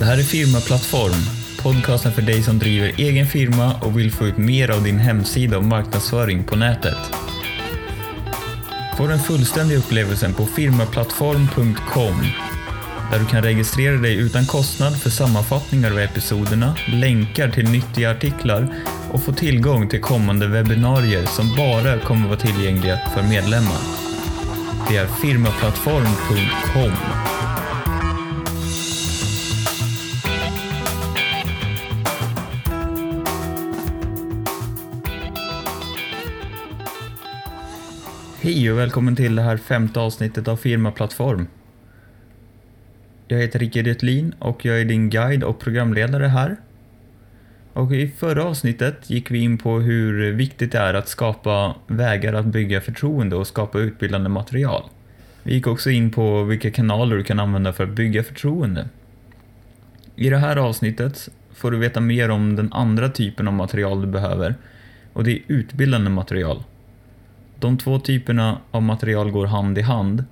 Det här är Firmaplattform, podcasten för dig som driver egen firma och vill få ut mer av din hemsida och marknadsföring på nätet. Få den fullständiga upplevelsen på firmaplattform.com där du kan registrera dig utan kostnad för sammanfattningar av episoderna, länkar till nyttiga artiklar och få tillgång till kommande webbinarier som bara kommer vara tillgängliga för medlemmar. Det är firmaplattform.com. Hej och välkommen till det här femte avsnittet av Firmaplattform. Jag heter Rickard Götlin och jag är din guide och programledare här. Och i förra avsnittet gick vi in på hur viktigt det är att skapa vägar att bygga förtroende och skapa utbildande material. Vi gick också in på vilka kanaler du kan använda för att bygga förtroende. I det här avsnittet får du veta mer om den andra typen av material du behöver och det är utbildande material. De två typerna av material går hand i hand.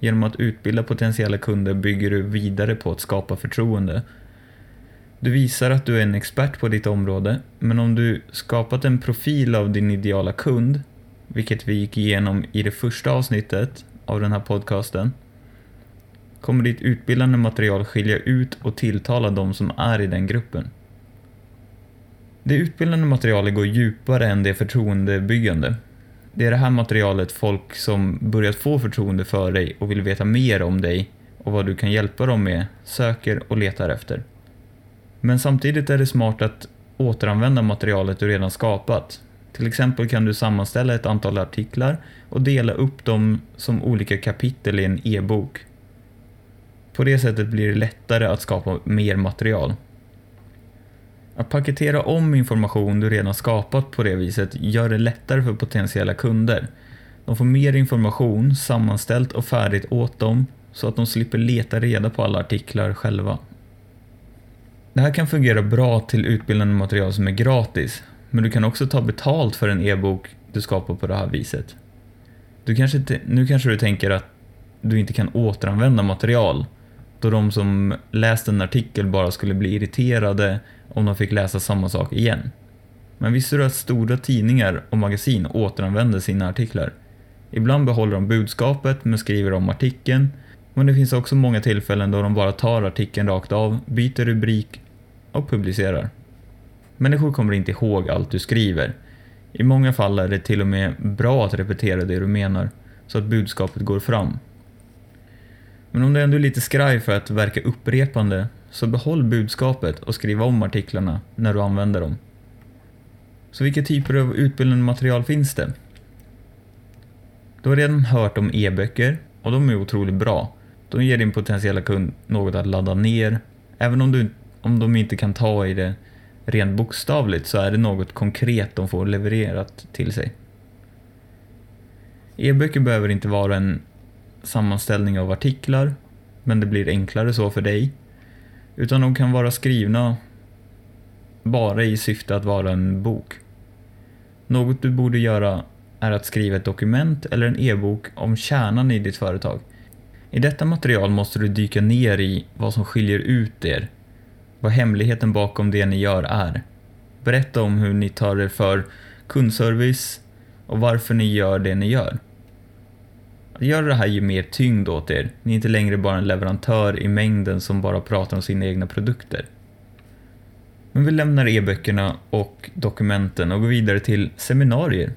Genom att utbilda potentiella kunder bygger du vidare på att skapa förtroende. Du visar att du är en expert på ditt område, men om du skapat en profil av din ideala kund, vilket vi gick igenom i det första avsnittet av den här podcasten, kommer ditt utbildande material skilja ut och tilltala de som är i den gruppen. Det utbildande materialet går djupare än det förtroendebyggande. Det är det här materialet folk som börjat få förtroende för dig och vill veta mer om dig och vad du kan hjälpa dem med söker och letar efter. Men samtidigt är det smart att återanvända materialet du redan skapat. Till exempel kan du sammanställa ett antal artiklar och dela upp dem som olika kapitel i en e-bok. På det sättet blir det lättare att skapa mer material. Att paketera om information du redan skapat på det viset gör det lättare för potentiella kunder. De får mer information sammanställt och färdigt åt dem så att de slipper leta reda på alla artiklar själva. Det här kan fungera bra till utbildande material som är gratis, men du kan också ta betalt för en e-bok du skapar på det här viset. Du kanske, nu kanske du tänker att du inte kan återanvända material, då de som läst en artikel bara skulle bli irriterade om de fick läsa samma sak igen. Men visste du att stora tidningar och magasin återanvänder sina artiklar? Ibland behåller de budskapet men skriver om artikeln, men det finns också många tillfällen då de bara tar artikeln rakt av, byter rubrik och publicerar. Människor kommer inte ihåg allt du skriver. I många fall är det till och med bra att repetera det du menar, så att budskapet går fram. Men om du ändå är lite skraj för att verka upprepande, så behåll budskapet och skriv om artiklarna när du använder dem. Så vilka typer av utbildande material finns det? Du har redan hört om e-böcker och de är otroligt bra. De ger din potentiella kund något att ladda ner. Även om, du, om de inte kan ta i det rent bokstavligt så är det något konkret de får levererat till sig. E-böcker behöver inte vara en sammanställning av artiklar, men det blir enklare så för dig. Utan de kan vara skrivna bara i syfte att vara en bok. Något du borde göra är att skriva ett dokument eller en e-bok om kärnan i ditt företag. I detta material måste du dyka ner i vad som skiljer ut er, vad hemligheten bakom det ni gör är. Berätta om hur ni tar er för kundservice och varför ni gör det ni gör. Att det här ger mer tyngd åt er. Ni är inte längre bara en leverantör i mängden som bara pratar om sina egna produkter. Men vi lämnar e-böckerna och dokumenten och går vidare till seminarier.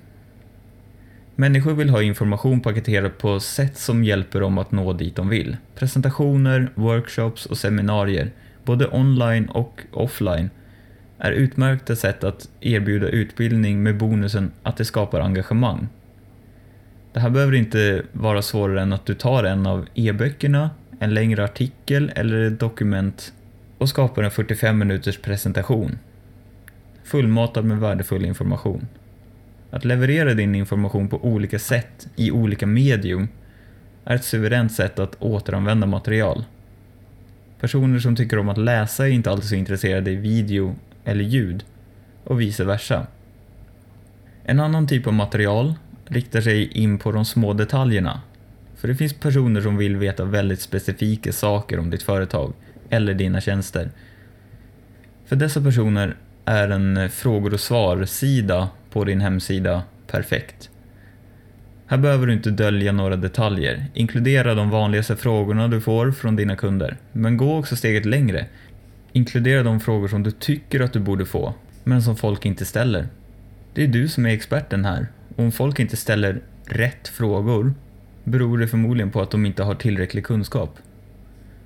Människor vill ha information paketerad på sätt som hjälper dem att nå dit de vill. Presentationer, workshops och seminarier, både online och offline, är utmärkta sätt att erbjuda utbildning med bonusen att det skapar engagemang. Det här behöver inte vara svårare än att du tar en av e-böckerna, en längre artikel eller ett dokument och skapar en 45 minuters presentation. Fullmatad med värdefull information. Att leverera din information på olika sätt i olika medium är ett suveränt sätt att återanvända material. Personer som tycker om att läsa är inte alltid så intresserade i video eller ljud och vice versa. En annan typ av material riktar sig in på de små detaljerna. För det finns personer som vill veta väldigt specifika saker om ditt företag. eller dina tjänster. För dessa personer är en frågor och svar-sida på din hemsida perfekt. Här behöver du inte dölja några detaljer. Inkludera de vanligaste frågorna du får från dina kunder. Men gå också steget längre. Inkludera de frågor som du tycker att du borde få, men som folk inte ställer. Det är du som är experten här. Om folk inte ställer rätt frågor beror det förmodligen på att de inte har tillräcklig kunskap.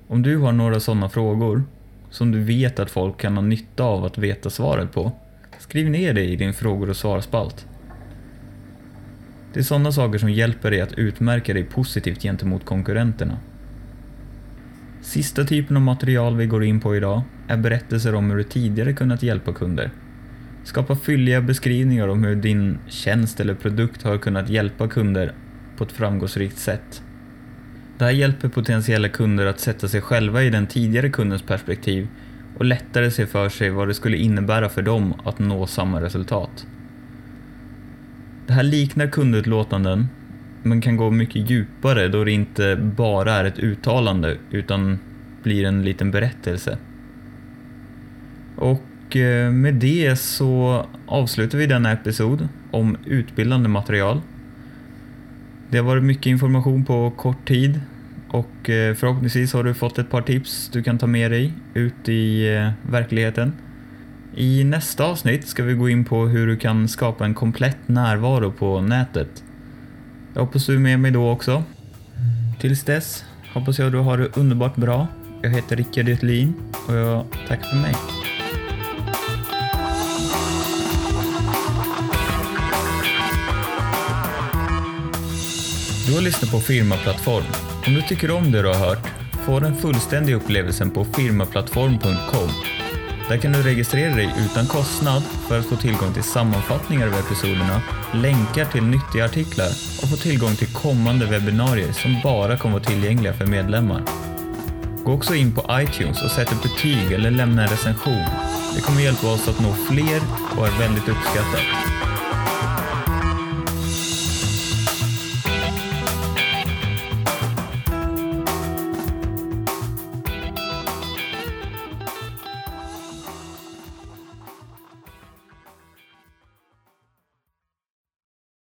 Om du har några sådana frågor som du vet att folk kan ha nytta av att veta svaret på, skriv ner det i din frågor och svarspalt. Det är sådana saker som hjälper dig att utmärka dig positivt gentemot konkurrenterna. Sista typen av material vi går in på idag är berättelser om hur du tidigare kunnat hjälpa kunder. Skapa fylliga beskrivningar om hur din tjänst eller produkt har kunnat hjälpa kunder på ett framgångsrikt sätt. Det här hjälper potentiella kunder att sätta sig själva i den tidigare kundens perspektiv och lättare se för sig vad det skulle innebära för dem att nå samma resultat. Det här liknar kundutlåtanden men kan gå mycket djupare då det inte bara är ett uttalande utan blir en liten berättelse. Och och eh, med det så avslutar vi denna episod om utbildande material. Det har varit mycket information på kort tid och eh, förhoppningsvis har du fått ett par tips du kan ta med dig ut i eh, verkligheten. I nästa avsnitt ska vi gå in på hur du kan skapa en komplett närvaro på nätet. Jag hoppas du är med mig då också. Tills dess hoppas jag du har det underbart bra. Jag heter Rickard Götlin och jag tackar för mig. Du har lyssnat på Firmaplattform. Om du tycker om det du har hört, få den fullständiga upplevelsen på firmaplattform.com. Där kan du registrera dig utan kostnad för att få tillgång till sammanfattningar av episoderna, länkar till nyttiga artiklar och få tillgång till kommande webbinarier som bara kommer vara tillgängliga för medlemmar. Gå också in på iTunes och sätt ett betyg eller lämna en recension. Det kommer hjälpa oss att nå fler och är väldigt uppskattat.